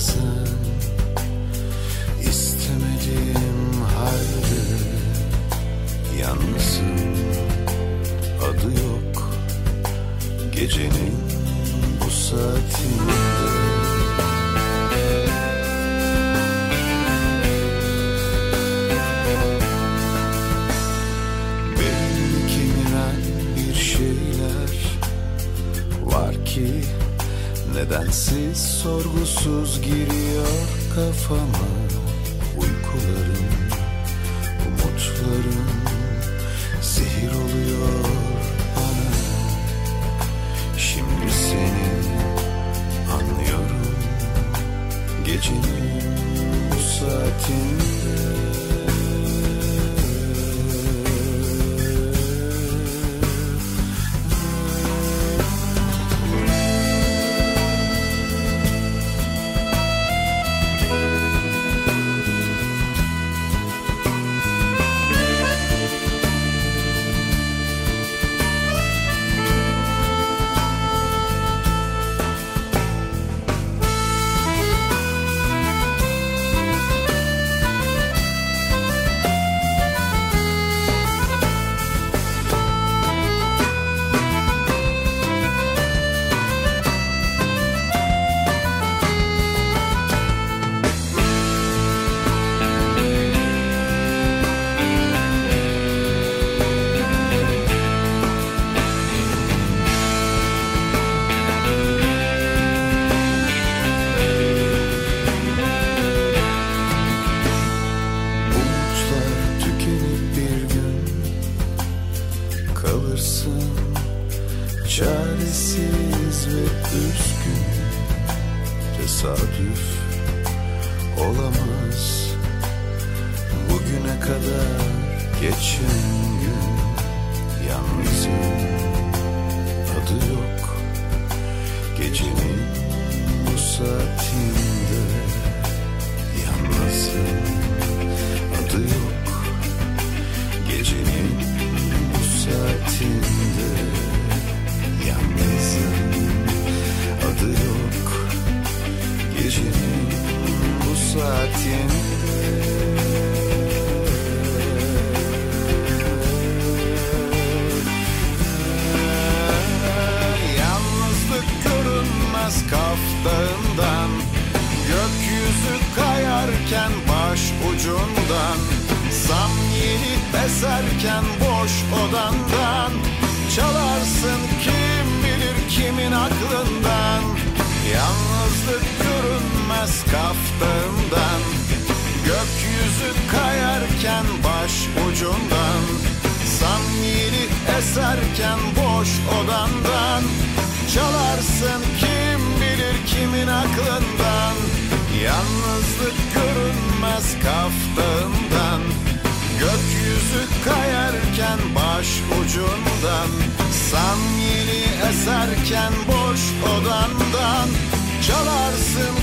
bazen istemediğim halde yalnızım adı yok gecenin bu saatinde. Kemiren bir şeyler var ki Nedensiz sorgusuz giriyor kafama Uykularım, umutlarım zehir oluyor bana. Şimdi seni anlıyorum Gecenin bu saatinde kalırsın Çaresiz ve üzgün. Tesadüf olamaz. Bugüne kadar geçen gün Yalnızım. Adı yok. Gecenin bu saatinde saatinde Yalnızlık görünmez kaftağından Gökyüzü kayarken baş ucundan Sam yeni eserken boş odandan Çalarsın kim bilir kimin aklından. Yalnızlık görünmez kaftağından ucundan Sam yeni eserken boş odandan Çalarsın kim bilir kimin aklından Yalnızlık görünmez kaftağından Gökyüzü kayarken baş ucundan Sam yeni eserken boş odandan Çalarsın